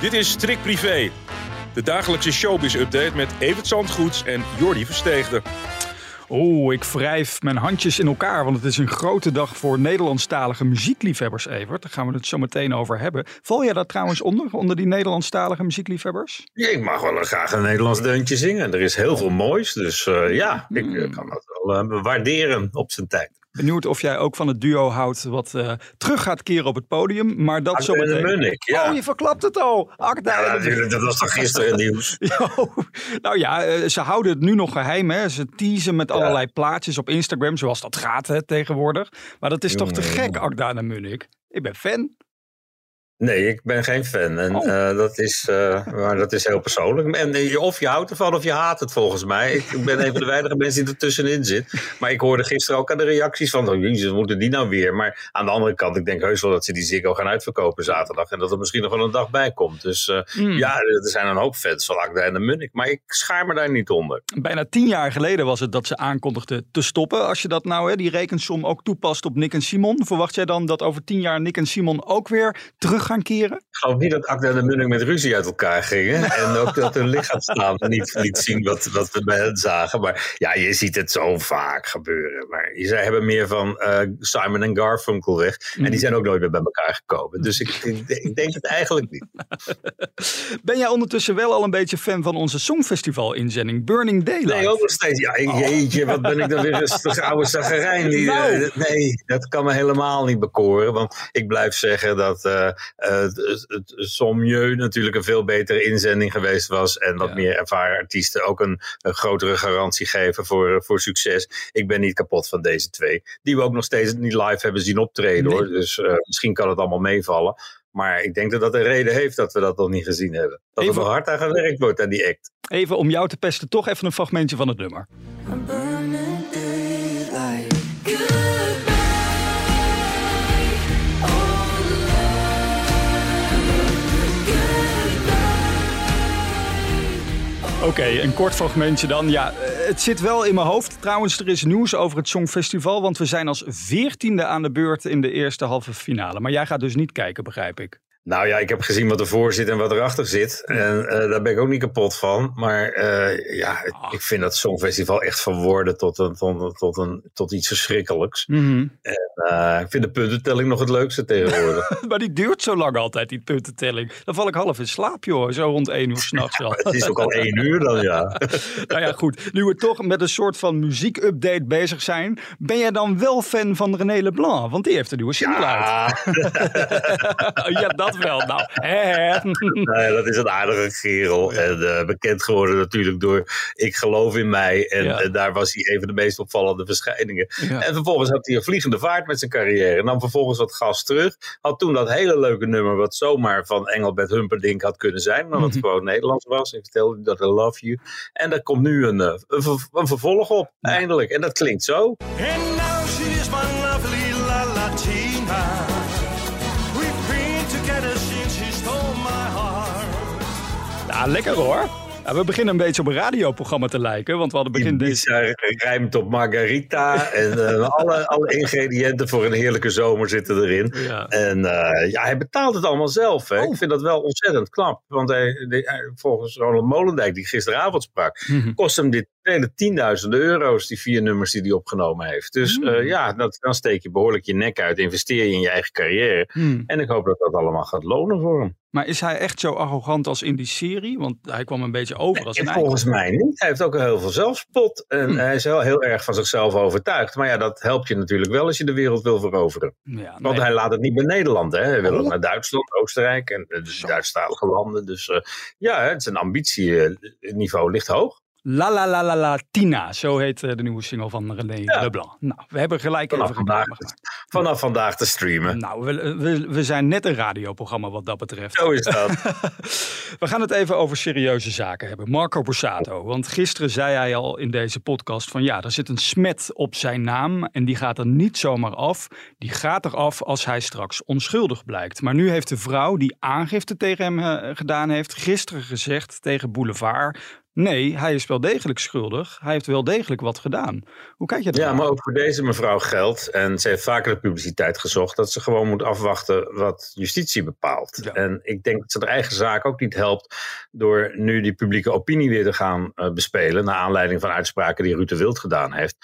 Dit is Trick Privé, de dagelijkse showbiz-update met Evert Zandgoeds en Jordi Versteegde. Oeh, ik wrijf mijn handjes in elkaar, want het is een grote dag voor Nederlandstalige muziekliefhebbers, Evert. Daar gaan we het zo meteen over hebben. Val jij daar trouwens onder, onder die Nederlandstalige muziekliefhebbers? Ja, ik mag wel graag een Nederlands deuntje zingen. Er is heel veel moois, dus uh, ja, ik uh, kan dat wel uh, waarderen op zijn tijd. Benieuwd of jij ook van het duo houdt wat uh, terug gaat keren op het podium. Maar dat Akda zometeen. en de Munnik, ja. Oh, je verklapt het al. Akda Ja, natuurlijk, dat was toch gisteren nieuws. Nou ja, eh, ze houden het nu nog geheim. Hè. Ze teasen met allerlei plaatjes op Instagram, zoals dat gaat hè, tegenwoordig. Maar dat is toch te Jongen, gek. Akda en Munnik. Ik ben fan. Nee, ik ben geen fan. En Oh. eh, dat, is, eh, maar dat is heel persoonlijk. En eh, of je houdt ervan of je haat het volgens mij. Ik, ben een van de weinige mensen die er tussenin zit. Maar ik hoorde gisteren ook aan de reacties van... Oh, jezus, moeten die nou weer? Maar aan de andere kant, ik denk heus wel dat ze die Ziggo gaan uitverkopen zaterdag. En dat er misschien nog wel een dag bij komt. Dus Hmm. ja, er zijn een hoop fans van Akda en de Munnik. Maar ik schaar me daar niet onder. Bijna tien jaar geleden was het dat ze aankondigden te stoppen. Als je dat nou, hè, die rekensom ook toepast op Nick en Simon. Verwacht jij dan dat over tien jaar Nick en Simon ook weer terug gaan keren? Ik geloof niet dat Akda en de Munnik met ruzie uit elkaar gingen. En ook dat hun lichaamstaal niet liet zien wat, wat we bij hen zagen. Maar ja, je ziet het zo vaak gebeuren. Maar zij hebben meer van eh, Simon en Garfunkel weg. En die zijn ook nooit meer bij elkaar gekomen. Dus ik, ik, ik denk het eigenlijk niet. Ben jij ondertussen wel al een beetje fan van onze Songfestival-inzending Burning Daylight? Nee, ook nog steeds. Ja, jeetje, wat ben ik dan weer rustig oude zagerijn. Die, Nou. eh, nee, dat kan me helemaal niet bekoren. Want ik blijf zeggen dat eh, het, het Sommieu natuurlijk een veel betere inzending geweest was. En wat Ja. meer ervaren artiesten ook een, een grotere garantie geven voor, voor succes. Ik ben niet kapot van deze twee. Die we ook nog steeds niet live hebben zien optreden Nee. hoor. Dus eh, misschien kan het allemaal meevallen. Maar ik denk dat dat een reden heeft dat we dat nog niet gezien hebben. Dat er Even- nog hard aan gewerkt wordt aan die act. Even om jou te pesten, toch even een fragmentje van het nummer. Oké, een kort fragmentje dan. Ja, eh, het zit wel in mijn hoofd. Trouwens, er is nieuws over het Songfestival. Want we zijn als veertiende aan de beurt in de eerste halve finale. Maar jij gaat dus niet kijken, begrijp ik. Nou ja, ik heb gezien wat ervoor zit en wat erachter zit. En eh, daar ben ik ook niet kapot van. Maar eh, ja, Ah. ik vind dat Songfestival echt verworden tot, een, tot, een, tot, een, tot iets verschrikkelijks. Eh, ik vind de puntentelling nog het leukste tegenwoordig. maar die duurt zo lang altijd, die puntentelling. Dan val ik half in slaap, joh. Zo rond één uur s'nachts al. het is ook al één uur dan, ja. nou ja, goed. Nu we toch met een soort van muziekupdate bezig zijn. Ben jij dan wel fan van René Leblanc? Want die heeft een nieuwe single uit. Ja, ja, dat wel. Nou, hè, hè. nou ja, dat is een aardige kerel. En eh, bekend geworden natuurlijk door Ik geloof in mij. En Ja. eh, daar was hij een van de meest opvallende verschijningen. Ja. En vervolgens had hij een vliegende vaart met zijn carrière. Nam vervolgens wat gas terug. Had toen dat hele leuke nummer, wat zomaar van Engelbert Humperdinck had kunnen zijn. Maar wat Mhm. gewoon Nederlands was. Ik vertelde u dat I love you. En daar komt nu een, eh, een, ver- een vervolg op, eindelijk. En dat klinkt zo. Ja, lekker hoor. Ja, we beginnen een beetje op een radioprogramma te lijken. Want we hadden begin deze... Rijmt op margarita. en eh, alle, alle ingrediënten voor een heerlijke zomer zitten erin. Ja. En eh, ja, hij betaalt het allemaal zelf. Hè. Oh. Ik vind dat wel ontzettend knap. Want hij, volgens Ronald Molendijk, die gisteravond sprak, Mhm. kost hem dit vele tienduizenden euro's, die vier nummers die hij opgenomen heeft. Dus Mm. eh, ja, dat, dan steek je behoorlijk je nek uit, investeer je in je eigen carrière. Hmm. En ik hoop dat dat allemaal gaat lonen voor hem. Maar is hij echt zo arrogant als in die serie? Want hij kwam een beetje over als een volgens mij niet. Hij heeft ook heel veel zelfspot. En Hm. hij is wel heel erg van zichzelf overtuigd. Maar ja, dat helpt je natuurlijk wel als je de wereld wil veroveren. Ja, Want nee. hij laat het niet bij Nederland. Hè. Hij wil Oh. ook naar Duitsland, Oostenrijk en eh, de Zo. Duitsstalige landen. Dus eh, ja, hè, zijn ambitieniveau ligt hoog. La La La La La Tina, zo heet eh, de nieuwe single van René Ja. Leblanc. Nou, we hebben gelijk Vanaf even vandaag, gemaakt. vanaf vandaag te streamen. Nou, we, we, we zijn net een radioprogramma wat dat betreft. Zo is dat. We gaan het even over serieuze zaken hebben. Marco Borsato. Want gisteren zei hij al in deze podcast van ja, er zit een smet op zijn naam. En die gaat er niet zomaar af. Die gaat er af als hij straks onschuldig blijkt. Maar nu heeft de vrouw die aangifte tegen hem eh, gedaan heeft, gisteren gezegd tegen Boulevard. Nee, hij is wel degelijk schuldig. Hij heeft wel degelijk wat gedaan. Hoe kijk je dat? Ja, maar ook voor deze mevrouw geldt, en ze heeft vaker de publiciteit gezocht, dat ze gewoon moet afwachten wat justitie bepaalt. Ja. En ik denk dat ze haar eigen zaak ook niet helpt door nu die publieke opinie weer te gaan eh, bespelen, naar aanleiding van uitspraken die Ruud de Wild gedaan heeft.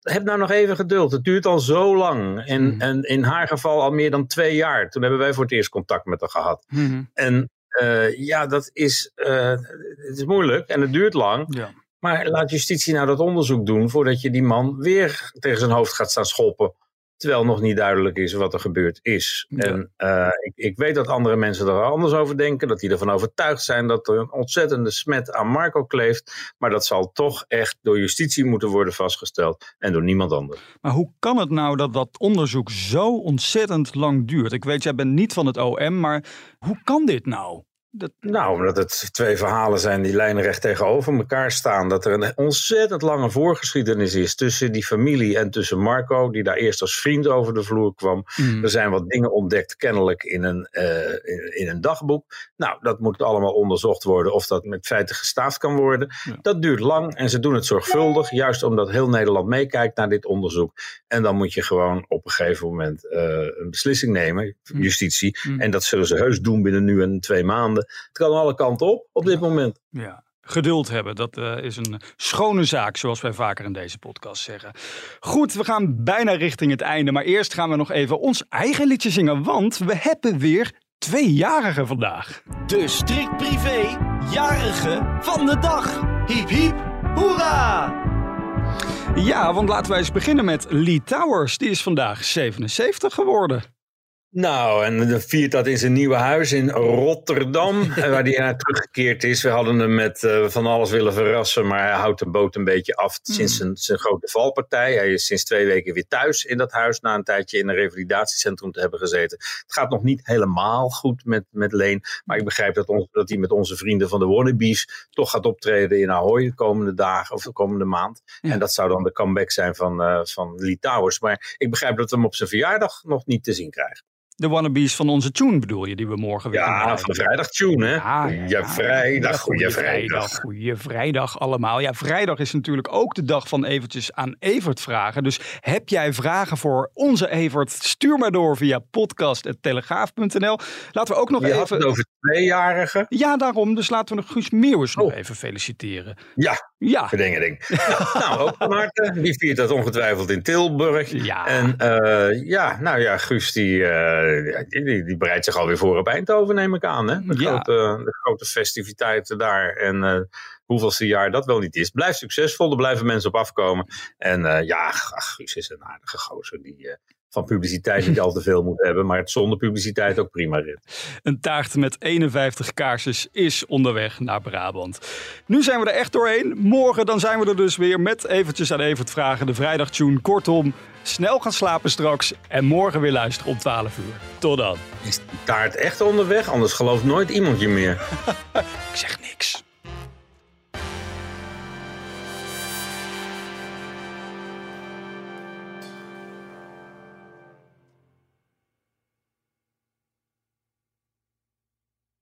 Heb nou nog even geduld. Het duurt al zo lang. En, Mhm. en in haar geval al meer dan twee jaar. Toen hebben wij voor het eerst contact met haar gehad. Mhm. En eh, ja, dat is, eh, het is moeilijk en het duurt lang. Ja. Maar laat justitie nou dat onderzoek doen voordat je die man weer tegen zijn hoofd gaat staan schoppen. Terwijl nog niet duidelijk is wat er gebeurd is. Ja. En eh, ik, ik weet dat andere mensen er anders over denken. Dat die ervan overtuigd zijn dat er een ontzettende smet aan Marco kleeft. Maar dat zal toch echt door justitie moeten worden vastgesteld. En door niemand anders. Maar hoe kan het nou dat dat onderzoek zo ontzettend lang duurt? Ik weet, jij bent niet van het OM, maar hoe kan dit nou? Dat, Nou, omdat het twee verhalen zijn die lijnrecht tegenover elkaar staan. Dat er een ontzettend lange voorgeschiedenis is tussen die familie en tussen Marco, die daar eerst als vriend over de vloer kwam. Mm. Er zijn wat dingen ontdekt, kennelijk in een, eh, in, in een dagboek. Nou, dat moet allemaal onderzocht worden of dat met feiten gestaafd kan worden. Ja. Dat duurt lang en ze doen het zorgvuldig, juist omdat heel Nederland meekijkt naar dit onderzoek. En dan moet je gewoon op een gegeven moment eh, een beslissing nemen, Mm. justitie. Mm. En dat zullen ze heus doen binnen nu en twee maanden. Het kan alle kanten op op dit moment. Ja, geduld hebben, dat eh, is een schone zaak, zoals wij vaker in deze podcast zeggen. Goed, we gaan bijna richting het einde, maar eerst gaan we nog even ons eigen liedje zingen, want we hebben weer tweejarigen vandaag. De strikt privé jarige van de dag. Hiep hiep, hoera! Ja, want laten wij eens beginnen met Lee Towers. Die is vandaag 77 geworden. Nou, en dan viert dat in zijn nieuwe huis in Rotterdam, eh, waar hij naar teruggekeerd is. We hadden hem met eh, van alles willen verrassen, maar hij houdt de boot een beetje af sinds zijn, zijn grote valpartij. Hij is sinds twee weken weer thuis in dat huis, na een tijdje in een revalidatiecentrum te hebben gezeten. Het gaat nog niet helemaal goed met, met Leen, maar ik begrijp dat, ons, dat hij met onze vrienden van de Wannabies toch gaat optreden in Ahoy de komende dagen of de komende maand. Ja. En dat zou dan de comeback zijn van, eh van Lee Towers. Maar ik begrijp dat we hem op zijn verjaardag nog niet te zien krijgen. De wannabes van onze tune bedoel je, die we morgen weer Ja, van de vrijdag tune, hè? Ja, vrijdag, goeie vrijdag. Goeie vrijdag allemaal. Ja, vrijdag is natuurlijk ook de dag van eventjes aan Evert vragen. Dus heb jij vragen voor onze Evert? Stuur maar door via podcast.telegraaf.nl. Laten we ook nog Je had even... het over tweejarigen. Ja, daarom. Dus laten we nog Guus Meeuwis nog Oh. even feliciteren. Ja, Ja, verdingeling. nou, ook van harte. Die viert dat ongetwijfeld in Tilburg. Ja. En eh, ja, nou ja, Guus die, eh, die, die, bereidt zich alweer voor op Eindhoven, neem ik aan. Hè? De, Ja. grote, de grote festiviteiten daar. En eh, hoeveelste jaar dat wel niet is. Blijft succesvol, er blijven mensen op afkomen. En ja, ach, Guus is een aardige gozer die... van publiciteit niet al te veel moet hebben, maar het zonder publiciteit ook prima rit. een taart met 51 kaarsjes is onderweg naar Brabant. Nu zijn we er echt doorheen. Morgen dan zijn we er dus weer met eventjes aan Evert vragen. De vrijdagtune. Kortom, snel gaan slapen straks. En morgen weer luisteren om 12 uur. Tot dan. Is die taart echt onderweg? Anders gelooft nooit iemand je meer. Ik zeg